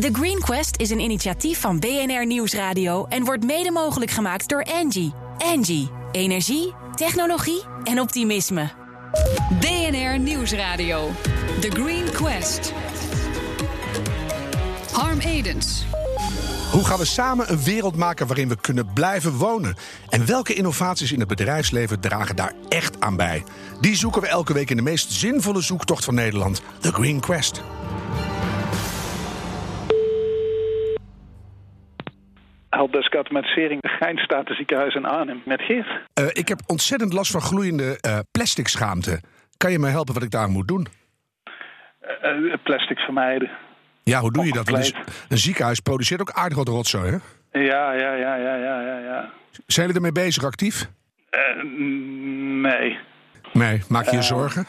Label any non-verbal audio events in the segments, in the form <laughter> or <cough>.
The Green Quest is een initiatief van BNR Nieuwsradio en wordt mede mogelijk gemaakt door Angie. Angie, energie, technologie en optimisme. BNR Nieuwsradio. The Green Quest. Harm Edens. Hoe gaan we samen een wereld maken waarin we kunnen blijven wonen? En welke innovaties in het bedrijfsleven dragen daar echt aan bij? Die zoeken we elke week in de meest zinvolle zoektocht van Nederland, The Green Quest. Helpdesk automatisering, Gein Ziekenhuis in Arnhem met Geert. Uh, ik heb ontzettend last van gloeiende uh, plastic schaamte. Kan je me helpen wat ik daar moet doen? Uh, plastic vermijden. Ja, hoe doe je dat? Een ziekenhuis produceert ook aardig wat rotzooi, hè? Ja, ja, ja, ja, ja, ja. ja. Zijn jullie ermee bezig, actief? nee. Nee, maak je je zorgen?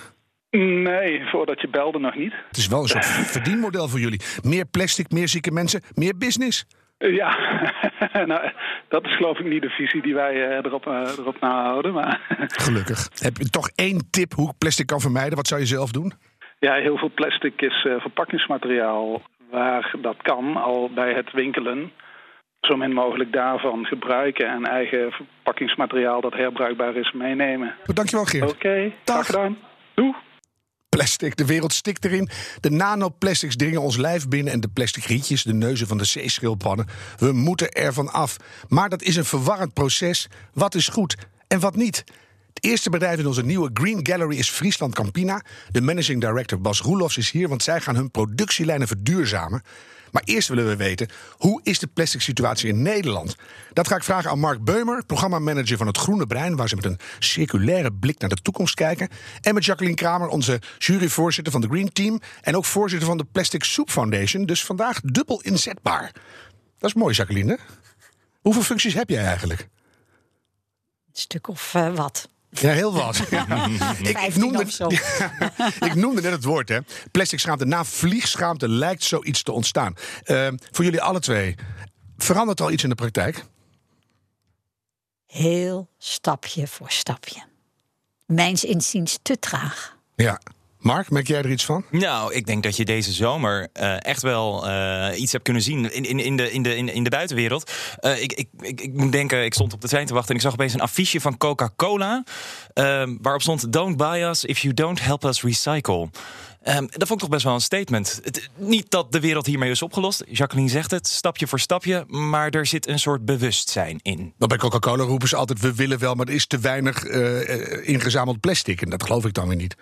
Nee, voordat je belde nog niet. Het is wel een soort <laughs> verdienmodel voor jullie. Meer plastic, meer zieke mensen, meer business. Ja, <laughs> nou, dat is geloof ik niet de visie die wij uh, erop, uh, erop nahouden. Maar... <laughs> Gelukkig. Heb je toch één tip hoe ik plastic kan vermijden? Wat zou je zelf doen? Ja, heel veel plastic is verpakkingsmateriaal. Waar dat kan, al bij het winkelen, zo min mogelijk daarvan gebruiken en eigen verpakkingsmateriaal dat herbruikbaar is meenemen. Dankjewel, Geert. Oké, okay, graag gedaan. Plastic. De wereld stikt erin. De nanoplastics dringen ons lijf binnen en de plastic rietjes, de neuzen van de zeeschildpannen. We moeten ervan af. Maar dat is een verwarrend proces. Wat is goed en wat niet? Eerste bedrijf in onze nieuwe Green Gallery is Friesland Campina. De managing director Bas Roelofs is hier, want zij gaan hun productielijnen verduurzamen. Maar eerst willen we weten, hoe is de plastic situatie in Nederland? Dat ga ik vragen aan Mark Beumer, programmamanager van het Groene Brein... waar ze met een circulaire blik naar de toekomst kijken. En met Jacqueline Kramer, onze juryvoorzitter van de Green Team... en ook voorzitter van de Plastic Soup Foundation. Dus vandaag dubbel inzetbaar. Dat is mooi, Jacqueline. Hoeveel functies heb jij eigenlijk? Een stuk of uh, wat. Ja, heel wat. <laughs> ik, ik, noemde, <laughs> ik noemde net het woord, hè. Plastic schaamte. Na vliegschaamte lijkt zoiets te ontstaan. Uh, voor jullie alle twee, verandert al iets in de praktijk? Heel stapje voor stapje. Mijns inziens te traag. Ja, Mark, merk jij er iets van? Nou, ik denk dat je deze zomer uh, echt wel uh, iets hebt kunnen zien in, in, in, de, in, de, in, de buitenwereld. Uh, ik, ik, ik, ik, moet denken, ik stond op de trein te wachten en ik zag opeens een affiche van Coca-Cola. waarop stond: Don't buy us if you don't help us recycle. Um, dat vond ik toch best wel een statement. Het, niet dat de wereld hiermee is opgelost. Jacqueline zegt het, stapje voor stapje. Maar er zit een soort bewustzijn in. Maar bij Coca-Cola roepen ze altijd: we willen wel, maar er is te weinig uh, ingezameld plastic. En dat geloof ik dan weer niet.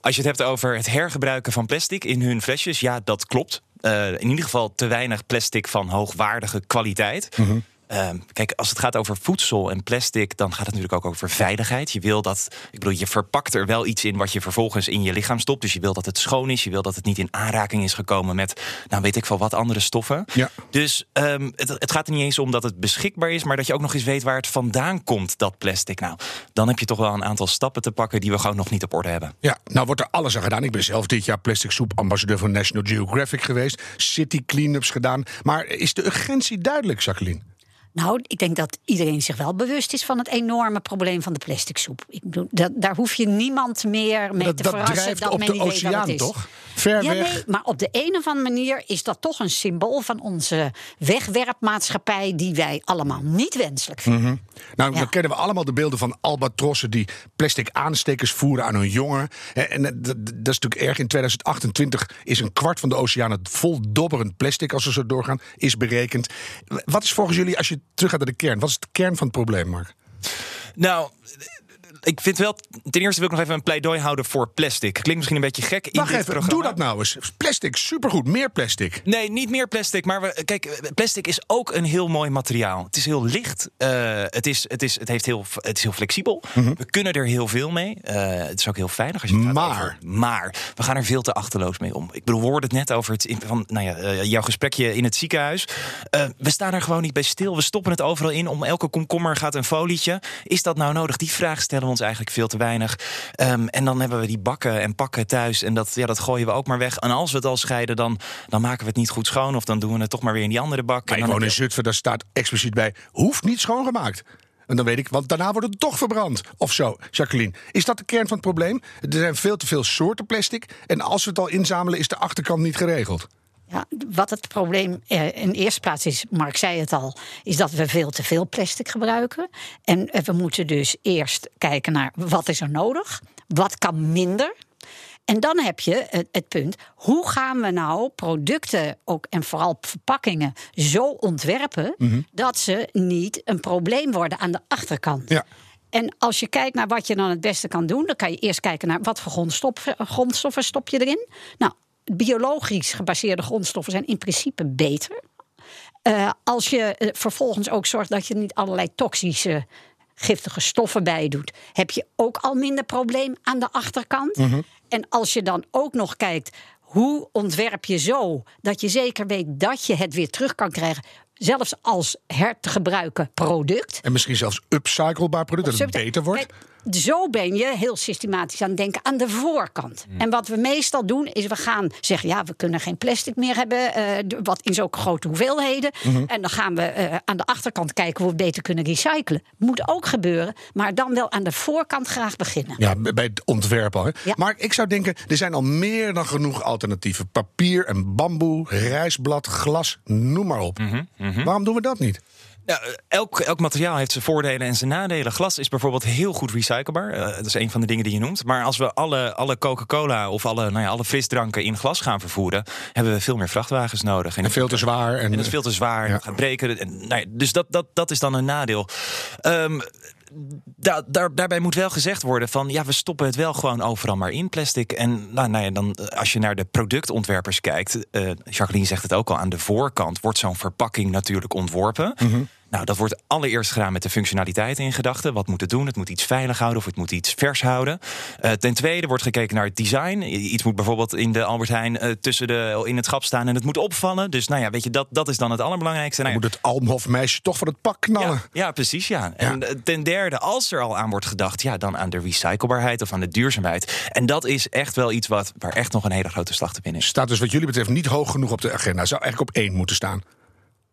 Als je het hebt over het hergebruiken van plastic in hun flesjes, ja, dat klopt. Uh, in ieder geval te weinig plastic van hoogwaardige kwaliteit. Mm Ehm, kijk, als het gaat over voedsel en plastic, dan gaat het natuurlijk ook over veiligheid. Je wil dat, ik bedoel, je verpakt er wel iets in wat je vervolgens in je lichaam stopt. Dus je wil dat het schoon is, je wil dat het niet in aanraking is gekomen met, nou weet ik veel wat, andere stoffen. Ja. Dus um, het, het, gaat er niet eens om dat het beschikbaar is, maar dat je ook nog eens weet waar het vandaan komt, dat plastic. Nou, dan heb je toch wel een aantal stappen te pakken die we gewoon nog niet op orde hebben. Ja, nou wordt er alles aan gedaan. Ik ben zelf dit jaar plastic soep ambassadeur van National Geographic geweest, city cleanups gedaan. Maar is de urgentie duidelijk, Jacqueline? Nou, ik denk dat iedereen zich wel bewust is van het enorme probleem van de plastic soep. Ik bedoel, dat, daar hoef je niemand meer mee dat, te dat verrassen. dat op men de oceaan, is. toch? Ver ja, weg. Nee, maar op de een of andere manier is dat toch een symbool van onze wegwerpmaatschappij, die wij allemaal niet wenselijk vinden. Mm -hmm. Nou, dan kennen we allemaal de beelden van albatrossen die plastic aanstekers voeren aan hun jongen. En dat, dat is natuurlijk erg. In 2028 is een kwart van de oceanen vol dobberend plastic, als we zo doorgaan, is berekend. Wat is volgens jullie, als je terug naar de kern, wat is de kern van het probleem, Mark? Nou, ik vind wel. Ten eerste wil ik nog even een pleidooi houden voor plastic. Klinkt misschien een beetje gek. In Wacht dit even, programma. doe dat nou eens. Plastic, supergoed. Meer plastic. Nee, niet meer plastic. Maar we, kijk, plastic is ook een heel mooi materiaal. Het is heel licht. Uh, het, is, het, is, het, heeft heel, het is heel flexibel. Mm -hmm. We kunnen er heel veel mee. Uh, het is ook heel veilig als je het maar. Over. Maar we gaan er veel te achterloos mee om. Ik bedoel, we hoorden het net over het, van, nou ja, uh, jouw gesprekje in het ziekenhuis. we staan er gewoon niet bij stil. We stoppen het overal in. Om elke komkommer gaat een folietje. Is dat nou nodig? Die vraag stellen we ons eigenlijk veel te weinig. Um, en dan hebben we die bakken en pakken thuis. En dat, ja, dat gooien we ook maar weg. En als we het al scheiden, dan, dan maken we het niet goed schoon. Of dan doen we het toch maar weer in die andere bak. Maar en ik woon in Zutphen, daar staat expliciet bij... hoeft niet schoongemaakt. En dan weet ik, want daarna wordt het toch verbrand. Of zo, Jacqueline. Is dat de kern van het probleem? Er zijn veel te veel soorten plastic. En als we het al inzamelen, is de achterkant niet geregeld. Ja, wat het probleem eh, in eerste plaats is, Mark zei het al, is dat we veel te veel plastic gebruiken. En eh, we moeten dus eerst kijken naar wat is er nodig, wat kan minder. En dan heb je het, het punt, hoe gaan we nou producten ook en vooral verpakkingen zo ontwerpen dat ze niet een probleem worden aan de achterkant. Ja. En als je kijkt naar wat je dan het beste kan doen, dan kan je eerst kijken naar wat voor grondstoffen, grondstoffen stop je erin. Nou, biologisch gebaseerde grondstoffen zijn in principe beter. Eh, als je eh, vervolgens ook zorgt dat je niet allerlei toxische giftige stoffen bij doet, heb je ook al minder probleem aan de achterkant. En als je dan ook nog kijkt. Hoe ontwerp je zo dat je zeker weet dat je het weer terug kan krijgen, zelfs als her te gebruiken product? En misschien zelfs upcyclebaar product, dat het beter wordt. Kijk, zo ben je heel systematisch aan het denken aan de voorkant. En wat we meestal doen, is we gaan zeggen: ja, we kunnen geen plastic meer hebben, eh, wat in zulke grote hoeveelheden. En dan gaan we eh, aan de achterkant kijken hoe we het beter kunnen recyclen. Moet ook gebeuren, maar dan wel aan de voorkant graag beginnen. Ja, bij het ontwerp al. Hè? Ja. Maar ik zou denken, er zijn al meer dan genoeg alternatieven. Papier en bamboe, rijstblad, glas, noem maar op. Mhm, Waarom doen we dat niet? Ja, elk, elk materiaal heeft zijn voordelen en zijn nadelen. Glas is bijvoorbeeld heel goed recyclebaar. Eh, dat is een van de dingen die je noemt. Maar als we alle, alle Coca-Cola of alle, nou ja, alle frisdranken in glas gaan vervoeren, hebben we veel meer vrachtwagens nodig. En veel te zwaar. En, En dat is veel te zwaar, Ja. het gaat breken. En, nou ja, dus dat, dat, dat is dan een nadeel. Ehm, da- daar, daarbij moet wel gezegd worden van ja, we stoppen het wel gewoon overal maar in plastic. En nou, nou ja, dan, eh, als je naar de productontwerpers kijkt, eh, Jacqueline zegt het ook al, aan de voorkant wordt zo'n verpakking natuurlijk ontworpen. Nou, dat wordt allereerst gedaan met de functionaliteit in gedachten. Wat moet het doen? Het moet iets veilig houden of het moet iets vers houden. Eh, ten tweede wordt gekeken naar het design. Iets moet bijvoorbeeld in de Albert Heijn eh, tussen de, in het schap staan en het moet opvallen. Dus nou ja, weet je, dat, dat is dan het allerbelangrijkste. Nou, ja, moet het Almhofmeisje toch van het pak knallen. ja, ja, precies. Ja. En eh, ten derde, als er al aan wordt gedacht, ja, dan aan de recyclebaarheid of aan de duurzaamheid. En dat is echt wel iets wat, waar echt nog een hele grote slag te winnen is. Staat dus wat jullie betreft niet hoog genoeg op de agenda. Zou eigenlijk op één moeten staan.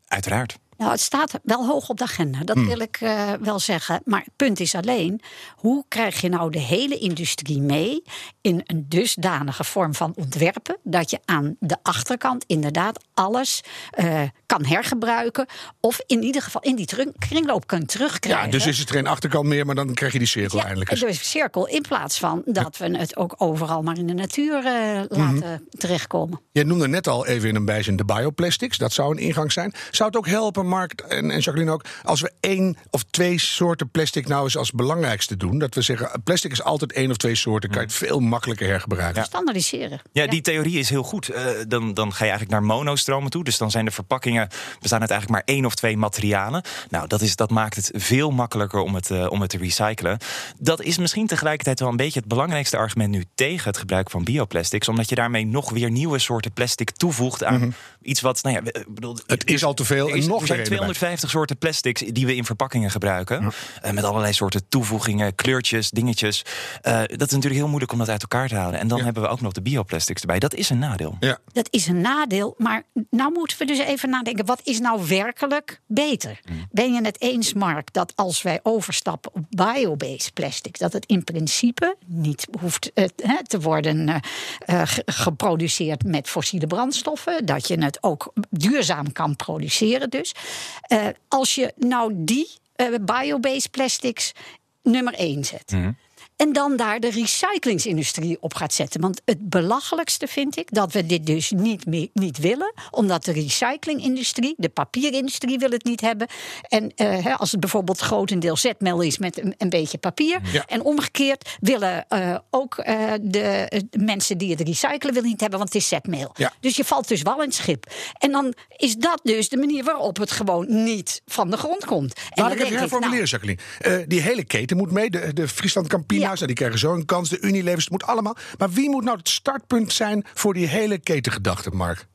Uiteraard. Nou, het staat wel hoog op de agenda, dat wil ik eh, wel zeggen. Maar het punt is alleen, hoe krijg je nou de hele industrie mee in een dusdanige vorm van ontwerpen dat je aan de achterkant inderdaad alles eh, kan hergebruiken of in ieder geval in die kringloop kunt terugkrijgen. Ja, dus is het geen achterkant meer, maar dan krijg je die cirkel eindelijk eens. dus cirkel in plaats van dat we het ook overal maar in de natuur eh, laten terechtkomen. Je noemde net al even in een bijzin de bioplastics. Dat zou een ingang zijn. Zou het ook helpen, Mark en, en Jacqueline ook, als we één of twee soorten plastic nou eens als belangrijkste doen? Dat we zeggen, plastic is altijd één of twee soorten. Kan je het veel makkelijker hergebruiken. Standaardiseren. Ja, die theorie is heel goed. Eh, dan, dan ga je eigenlijk naar monostromen toe. Dus dan zijn de verpakkingen bestaan uit eigenlijk maar één of twee materialen. Nou, dat, is, dat maakt het veel makkelijker om het, eh, om het te recyclen. Dat is misschien tegelijkertijd wel een beetje het belangrijkste argument nu tegen het gebruik van bioplastics. Omdat je daarmee nog weer nieuwe soorten plastic toevoegt aan iets wat. Nou ja, ik bedoel, Mhm. Het is al te veel er, en is, nog zijn weer een erbij. 250 soorten plastics die we in verpakkingen gebruiken. Eh, met allerlei soorten toevoegingen, kleurtjes, dingetjes. Eh, dat is natuurlijk heel moeilijk om dat uit elkaar te houden. En dan hebben we ook nog de bioplastics erbij. Dat is een nadeel. Ja. Dat is een nadeel, maar nou moeten we dus even nadenken: wat is nou werkelijk beter? Ben je het eens, Mark, dat als wij overstappen op biobased plastic, dat het in principe niet hoeft eh, hè, te worden ge- geproduceerd met fossiele brandstoffen, dat je het ook duurzaam kan produceren, dus. Eh, als je nou die eh, biobased plastics nummer één zet. En dan daar de recyclingsindustrie op gaat zetten. Want het belachelijkste vind ik dat we dit dus niet, meer, niet willen. Omdat de recyclingindustrie, de papierindustrie wil het niet hebben. En eh, als het bijvoorbeeld grotendeels zetmeel is met een, een beetje papier. Ja. En omgekeerd willen eh, ook eh, de, de mensen die het recyclen willen niet hebben. Want het is zetmeel. Ja. Dus je valt dus wel in het schip. En dan is dat dus de manier waarop het gewoon niet van de grond komt. Laat ik even denk herformuleren, nou, Jacqueline. Die hele keten moet mee. De, de Friesland Campina's, Nou, die krijgen zo een kans. De Unilevers, het moet allemaal. Maar wie moet nou het startpunt zijn voor die hele ketengedachte, Mark?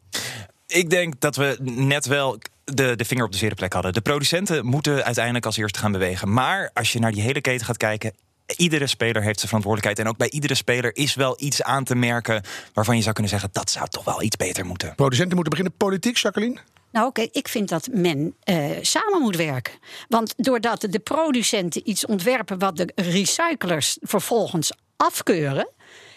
Ik denk dat we net wel de, de vinger op de zere plek hadden. De producenten moeten uiteindelijk als eerste gaan bewegen. Maar als je naar die hele keten gaat kijken. Iedere speler heeft zijn verantwoordelijkheid. En ook bij iedere speler is wel iets aan te merken. waarvan je zou kunnen zeggen: dat zou toch wel iets beter moeten. Producenten moeten beginnen. Politiek, Jacqueline? Nou, oké, ik vind dat men eh, samen moet werken. Want doordat de producenten iets ontwerpen wat de recyclers vervolgens afkeuren.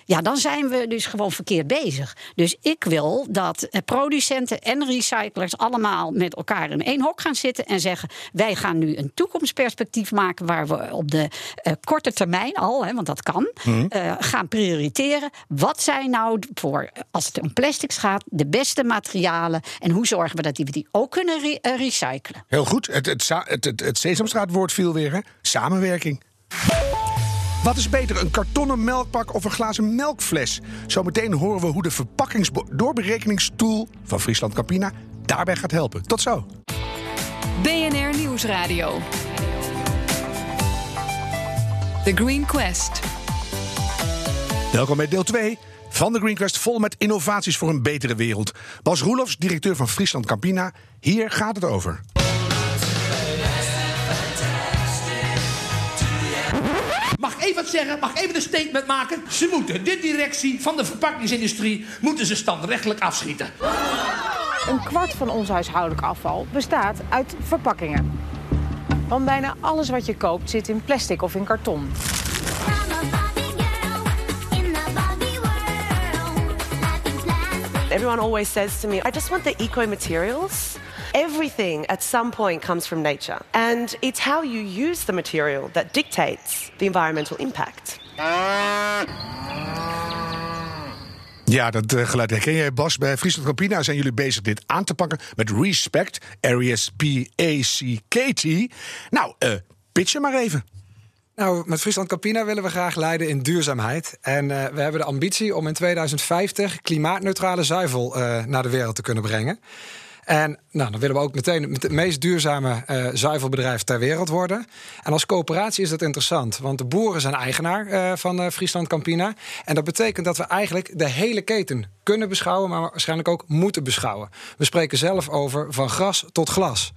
Ja, dan zijn we dus gewoon verkeerd bezig. Dus ik wil dat eh, producenten en recyclers allemaal met elkaar in één hok gaan zitten en zeggen: wij gaan nu een toekomstperspectief maken waar we op de uh, korte termijn al, hè, want dat kan, uh, gaan prioriteren. Wat zijn nou voor, als het om plastics gaat, de beste materialen en hoe zorgen we dat die, we die ook kunnen re uh, recyclen? Heel goed. Het, het, het, het, het Sesamstraatwoord viel weer, hè? Samenwerking. Wat is beter, een kartonnen melkpak of een glazen melkfles? Zometeen horen we hoe de verpakkingsdoorberekeningstool van Friesland Campina daarbij gaat helpen. Tot zo. BNR Nieuwsradio. The Green Quest. Welkom bij deel 2 van de Green Quest, vol met innovaties voor een betere wereld. Bas Roelofs, directeur van Friesland Campina. Hier gaat het over. Even wat zeggen? Mag ik even een statement maken? Ze moeten, de directie van de verpakkingsindustrie, moeten ze standrechtelijk afschieten. Een kwart van ons huishoudelijk afval bestaat uit verpakkingen. Want bijna alles wat je koopt zit in plastic of in karton. Everyone always says to me, I just want the eco materials. Everything at some point comes from nature. And it's how you use the material that dictates the environmental impact. Ja, dat uh, geluid herken jij, Bas. Bij Friesland Campina zijn jullie bezig dit aan te pakken met Respect, R-E-S-P-A-C-K-T. Nou, uh, pitchen maar even. Nou, met Friesland Campina willen we graag leiden in duurzaamheid. En uh, we hebben de ambitie om in 2050 klimaatneutrale zuivel uh, naar de wereld te kunnen brengen. En nou, dan willen we ook meteen het meest duurzame uh, zuivelbedrijf ter wereld worden. En als coöperatie is dat interessant, want de boeren zijn eigenaar uh, van uh, Friesland Campina. En dat betekent dat we eigenlijk de hele keten kunnen beschouwen, maar waarschijnlijk ook moeten beschouwen. We spreken zelf over van gras tot glas.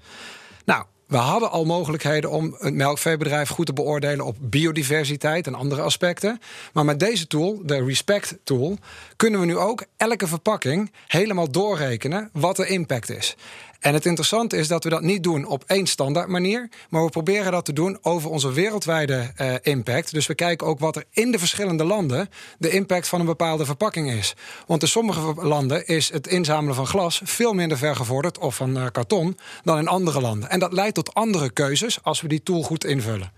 Nou, we hadden al mogelijkheden om het melkveebedrijf goed te beoordelen op biodiversiteit en andere aspecten. Maar met deze tool, de Respect Tool, kunnen we nu ook elke verpakking helemaal doorrekenen wat de impact is. En het interessante is dat we dat niet doen op één standaard manier, maar we proberen dat te doen over onze wereldwijde uh, impact. Dus we kijken ook wat er in de verschillende landen de impact van een bepaalde verpakking is. Want in sommige landen is het inzamelen van glas veel minder vergevorderd of van uh, karton dan in andere landen. En dat leidt tot andere keuzes als we die tool goed invullen.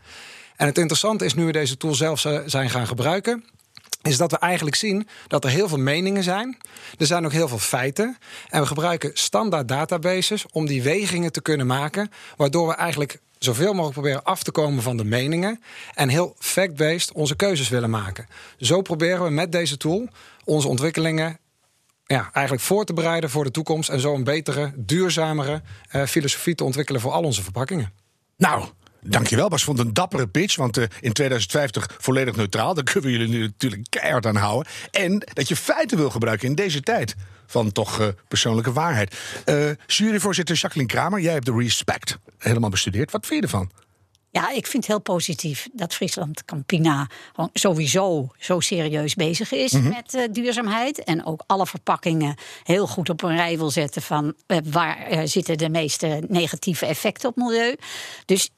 En het interessante is nu we deze tool zelf zijn gaan gebruiken is dat we eigenlijk zien dat er heel veel meningen zijn. Er zijn ook heel veel feiten. En we gebruiken standaard databases om die wegingen te kunnen maken, waardoor we eigenlijk zoveel mogelijk proberen af te komen van de meningen en heel fact-based onze keuzes willen maken. Zo proberen we met deze tool onze ontwikkelingen ja, eigenlijk voor te bereiden voor de toekomst en zo een betere, duurzamere uh, filosofie te ontwikkelen voor al onze verpakkingen. Nou, Dankjewel, Bas. Vond een dappere pitch. Want uh, in 2050 volledig neutraal. Daar kunnen we jullie natuurlijk keihard aan houden. En dat je feiten wil gebruiken in deze tijd. Van toch uh, persoonlijke waarheid. Uh, juryvoorzitter Jacqueline Kramer, jij hebt de Respect helemaal bestudeerd. Wat vind je ervan? Ja, ik vind het heel positief dat Friesland Campina sowieso zo serieus bezig is mm -hmm. met uh, duurzaamheid. En ook alle verpakkingen heel goed op een rij wil zetten van uh, waar uh, zitten de meeste negatieve effecten op milieu. Dus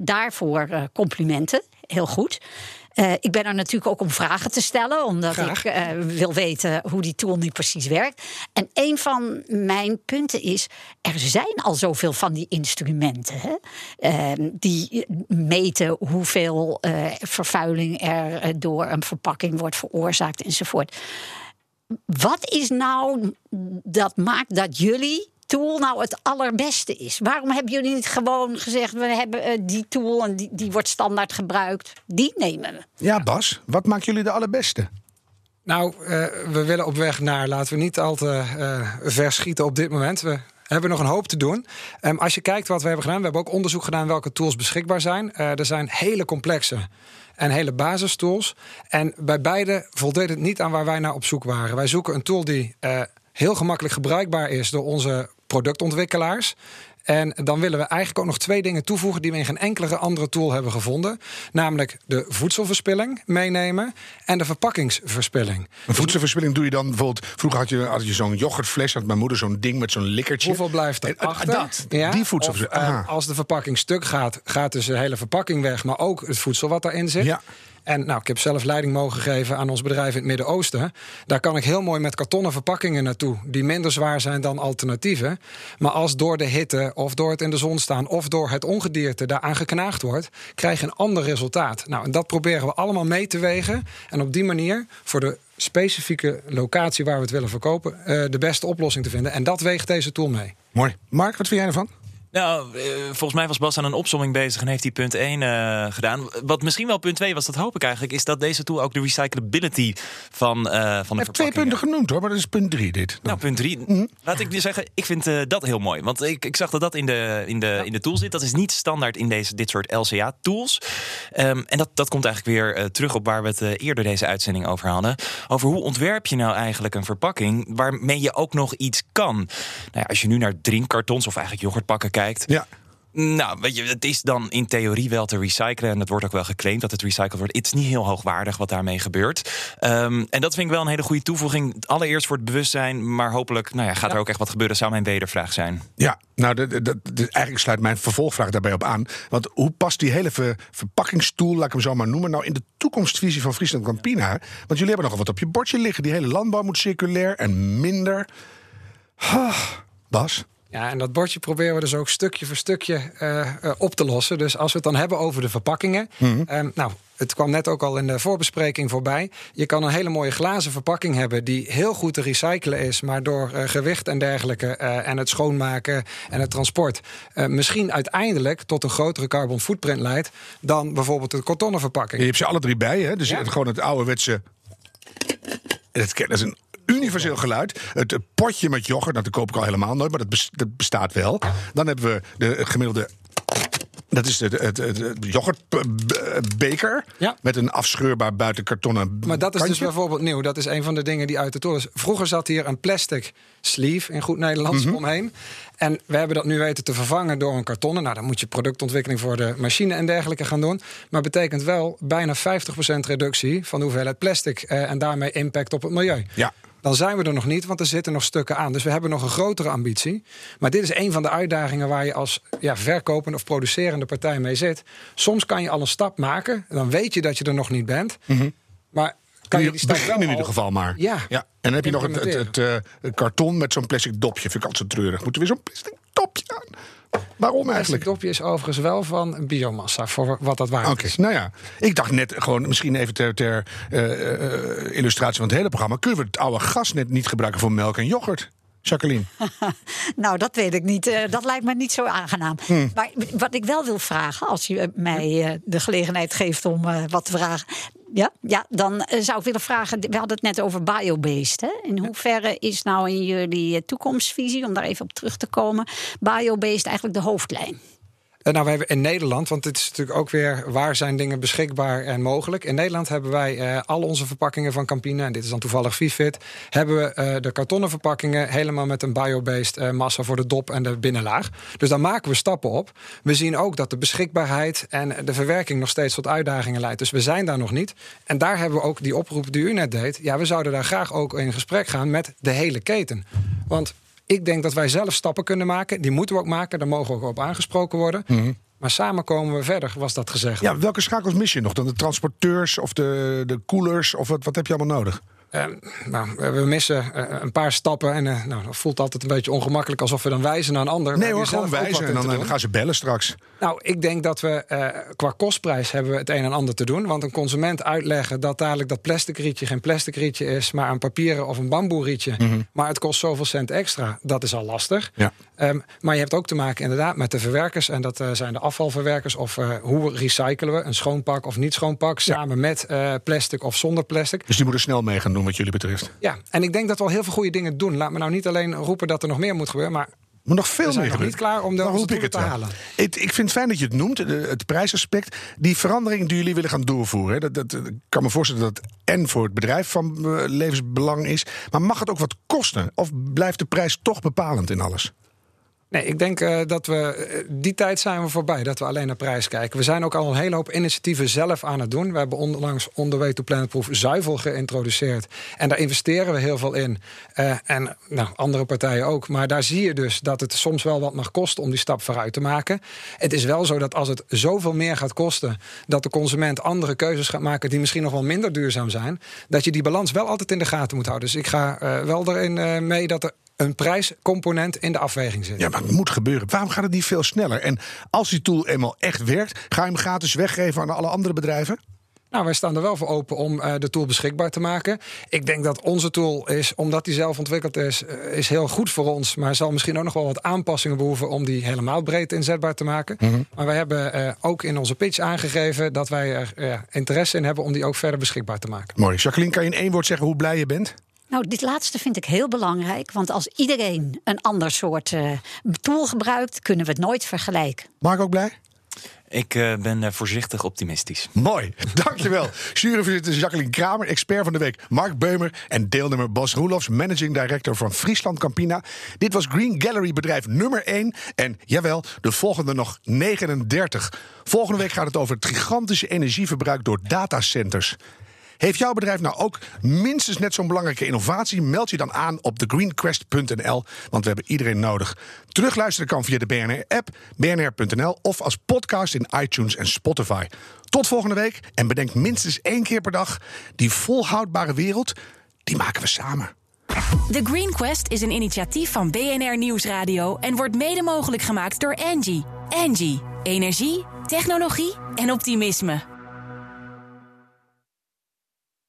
daarvoor complimenten. Heel goed. Uh, ik ben er natuurlijk ook om vragen te stellen, omdat Graag. ik uh, wil weten hoe die tool nu precies werkt. En een van mijn punten is: er zijn al zoveel van die instrumenten hè, uh, die meten hoeveel vervuiling er door een verpakking wordt veroorzaakt enzovoort. Wat is nou dat maakt dat jullie tool nou het allerbeste is? Waarom hebben jullie niet gewoon gezegd: we hebben uh, die tool en die, die wordt standaard gebruikt? Die nemen we. Ja, Bas, wat maakt jullie de allerbeste? Nou, uh, we willen op weg naar, laten we niet al te uh, verschieten op dit moment. We hebben nog een hoop te doen. Um, als je kijkt wat we hebben gedaan, we hebben ook onderzoek gedaan welke tools beschikbaar zijn. er zijn hele complexe en hele basistools. En bij beide voldeed het niet aan waar wij naar op zoek waren. Wij zoeken een tool die heel gemakkelijk gebruikbaar is door onze productontwikkelaars. En dan willen we eigenlijk ook nog twee dingen toevoegen die we in geen enkele andere tool hebben gevonden. Namelijk de voedselverspilling meenemen en de verpakkingsverspilling. Een voedselverspilling doe je dan bijvoorbeeld. Vroeger had je, had je zo'n yoghurtfles, had mijn moeder zo'n ding met zo'n likkertje. Hoeveel blijft er en, achter? Dat, ja? die voedselverspilling. Of, uh, als de verpakking stuk gaat, gaat dus de hele verpakking weg, maar ook het voedsel wat daarin zit. Ja. En nou, ik heb zelf leiding mogen geven aan ons bedrijf in het Midden-Oosten. Daar kan ik heel mooi met kartonnen verpakkingen naartoe, die minder zwaar zijn dan alternatieven. Maar als door de hitte of door het in de zon staan of door het ongedierte daaraan geknaagd wordt, krijg je een ander resultaat. Nou, en dat proberen we allemaal mee te wegen. En op die manier voor de specifieke locatie waar we het willen verkopen, eh, de beste oplossing te vinden. En dat weegt deze tool mee. Mooi. Mark, wat vind jij ervan? Nou, eh, volgens mij was Bas aan een opsomming bezig en heeft hij punt 1 uh, gedaan. Wat misschien wel punt 2 was, dat hoop ik eigenlijk, is dat deze tool ook de recyclability van, uh, van de Ik twee punten genoemd hoor, maar dat is punt 3 dit. Dan. Nou, punt 3. Mm. Laat ik zeggen, ik vind uh, dat heel mooi. Want ik, ik zag dat dat in de, in, de, ja. in de tool zit. Dat is niet standaard in deze, dit soort LCA-tools. Um, en dat, dat komt eigenlijk weer terug op waar we het eerder deze uitzending over hadden. Over hoe ontwerp je nou eigenlijk een verpakking waarmee je ook nog iets kan. Nou ja, als je nu naar drinkkartons of eigenlijk yoghurtpakken kijkt. Ja. Nou, weet je, het is dan in theorie wel te recyclen. En het wordt ook wel geclaimd dat het recycled wordt. Het is niet heel hoogwaardig wat daarmee gebeurt. Um, en dat vind ik wel een hele goede toevoeging. Allereerst voor het bewustzijn, maar hopelijk nou ja, gaat ja. er ook echt wat gebeuren. Zou mijn wedervraag zijn. Ja, nou, de, de, de, eigenlijk sluit mijn vervolgvraag daarbij op aan. Want hoe past die hele ver, verpakkingstoel, laat ik hem zo maar noemen, nou in de toekomstvisie van Friesland Campina? Want jullie hebben nogal wat op je bordje liggen. Die hele landbouw moet circulair en minder. Bas? Ja, en dat bordje proberen we dus ook stukje voor stukje uh, uh, op te lossen. Dus als we het dan hebben over de verpakkingen. Mm-hmm. Um, nou, het kwam net ook al in de voorbespreking voorbij. Je kan een hele mooie glazen verpakking hebben die heel goed te recyclen is, maar door uh, gewicht en dergelijke en het schoonmaken en het transport misschien uiteindelijk tot een grotere carbon footprint leidt dan bijvoorbeeld de kartonnen verpakking. Je hebt ze alle drie bij, hè? Dus ja. gewoon het ouderwetse. Dat is een universeel geluid. Het potje met yoghurt, nou, dat koop ik al helemaal nooit, maar dat bestaat wel. Dan hebben we de gemiddelde dat is het, het, yoghurtbeker ja. met een afscheurbaar buitenkartonnen Maar dat is kantje. dus bijvoorbeeld nieuw. Dat is een van de dingen die uit de tool is. Vroeger zat hier een plastic sleeve in goed Nederlands Mhm. omheen. En we hebben dat nu weten te vervangen door een kartonnen. Nou, dan moet je productontwikkeling voor de machine en dergelijke gaan doen. Maar betekent wel bijna 50% reductie van de hoeveelheid plastic eh, en daarmee impact op het milieu. Ja. Dan zijn we er nog niet, want er zitten nog stukken aan. Dus we hebben nog een grotere ambitie. Maar dit is een van de uitdagingen waar je als ja, verkopende of producerende partij mee zit. Soms kan je al een stap maken. Dan weet je dat je er nog niet bent. Mhm. Maar kan je Begin wel in ieder geval maar. Ja. En dan heb je nog het, het, het, eh, karton met zo'n plastic dopje. Vind ik altijd zo treurig. Moeten we weer zo'n plastic dopje aan? Waarom eigenlijk? dopje is overigens wel van biomassa, voor wat dat waard is. nou ja. Ik dacht net gewoon, misschien even ter, ter eh, eh, illustratie van het hele programma. Kunnen we het oude gasnet niet gebruiken voor melk en yoghurt? Jacqueline. <laughs> Nou, dat weet ik niet. Eh, dat lijkt me niet zo aangenaam. Hm. Maar wat ik wel wil vragen, als je mij de gelegenheid geeft om wat te vragen. Ja, ja dan eh, zou ik willen vragen. We hadden het net over biobased. Hè? In hoeverre is nou in jullie eh, toekomstvisie, om daar even op terug te komen, biobased eigenlijk de hoofdlijn? Eh, Nou, we hebben in Nederland, want het is natuurlijk ook weer waar zijn dingen beschikbaar en mogelijk. In Nederland hebben wij eh, al onze verpakkingen van Campina, en dit is dan toevallig Vivit, hebben we eh, de kartonnen verpakkingen helemaal met een biobased massa voor de dop en de binnenlaag. Dus daar maken we stappen op. We zien ook dat de beschikbaarheid en de verwerking nog steeds tot uitdagingen leidt. Dus we zijn daar nog niet. En daar hebben we ook die oproep die u net deed. Ja, we zouden daar graag ook in gesprek gaan met de hele keten. Want ik denk dat wij zelf stappen kunnen maken. Die moeten we ook maken. Daar mogen we ook op aangesproken worden. Maar samen komen we verder, was dat gezegd. Ja, welke schakels mis je nog? Dan de transporteurs of de, de koelers? Of wat, wat heb je allemaal nodig? Eh, nou, we missen eh, een paar stappen. En eh, nou, dat voelt altijd een beetje ongemakkelijk alsof we dan wijzen naar een ander. Nee hoor, gewoon wijzen. En dan, gaan ze bellen straks. Nou, ik denk dat we eh, qua kostprijs hebben we het een en ander te doen. Want een consument uitleggen dat dadelijk dat plastic rietje geen plastic rietje is, maar een papieren of een bamboe rietje. Maar het kost zoveel cent extra. Dat is al lastig. Ja. Ehm, maar je hebt ook te maken inderdaad met de verwerkers. En dat eh, zijn de afvalverwerkers. Of eh, hoe recyclen we een schoonpak of niet schoonpak. Samen met eh, plastic of zonder plastic. Dus die moeten snel mee gaan doen wat jullie betreft. Ja, en ik denk dat we al heel veel goede dingen doen. Laat me nou niet alleen roepen dat er nog meer moet gebeuren. Maar Maar nog veel we zijn meer nog niet klaar om de ik het te halen. Het, ik vind het fijn dat je het noemt, de- het prijsaspect. Die verandering die jullie willen gaan doorvoeren. Dat, dat, ik kan me voorstellen dat het en voor het bedrijf van eh, levensbelang is. Maar mag het ook wat kosten? Of blijft de prijs toch bepalend in alles? Nee, ik denk uh, dat we. Uh, die tijd zijn we voorbij, dat we alleen naar prijs kijken. We zijn ook al een hele hoop initiatieven zelf aan het doen. We hebben onlangs On the Way to Planet Proof zuivel geïntroduceerd. En daar investeren we heel veel in. Uh, en nou, andere partijen ook. Maar daar zie je dus dat het soms wel wat mag kosten om die stap vooruit te maken. Het is wel zo dat als het zoveel meer gaat kosten, dat de consument andere keuzes gaat maken die misschien nog wel minder duurzaam zijn, dat je die balans wel altijd in de gaten moet houden. Dus ik ga wel erin mee dat er een prijscomponent in de afweging zit. Ja, maar het moet gebeuren. Waarom gaat het niet veel sneller? En als die tool eenmaal echt werkt, ga je hem gratis weggeven aan alle andere bedrijven? Nou, wij staan er wel voor open om uh, de tool beschikbaar te maken. Ik denk dat onze tool is, omdat die zelf ontwikkeld is, uh, is heel goed voor ons. Maar zal misschien ook nog wel wat aanpassingen behoeven om die helemaal breed inzetbaar te maken. Mm -hmm. Maar wij hebben uh, ook in onze pitch aangegeven dat wij er interesse in hebben om die ook verder beschikbaar te maken. Mooi. Jacqueline, kan je in één woord zeggen hoe blij je bent? Nou, dit laatste vind ik heel belangrijk. Want als iedereen een ander soort uh, tool gebruikt, kunnen we het nooit vergelijken. Mark ook blij? Ik uh, ben uh, voorzichtig optimistisch. Mooi, <laughs> dankjewel. Juryvoorzitter Jacqueline Kramer, expert van de week Mark Beumer... en deelnemer Bas Roelofs, managing director van Friesland Campina. Dit was Green Gallery bedrijf nummer 1. En jawel, de volgende nog 39. Volgende week gaat het over het gigantische energieverbruik door datacenters. Heeft jouw bedrijf nou ook minstens net zo'n belangrijke innovatie? Meld je dan aan op thegreenquest.nl, want we hebben iedereen nodig. Terugluisteren kan via de BNR-app, bnr.nl of als podcast in iTunes en Spotify. Tot volgende week en bedenk minstens één keer per dag... die volhoudbare wereld, die maken we samen. The Green Quest is een initiatief van BNR Nieuwsradio... en wordt mede mogelijk gemaakt door Angie. Angie, energie, technologie en optimisme.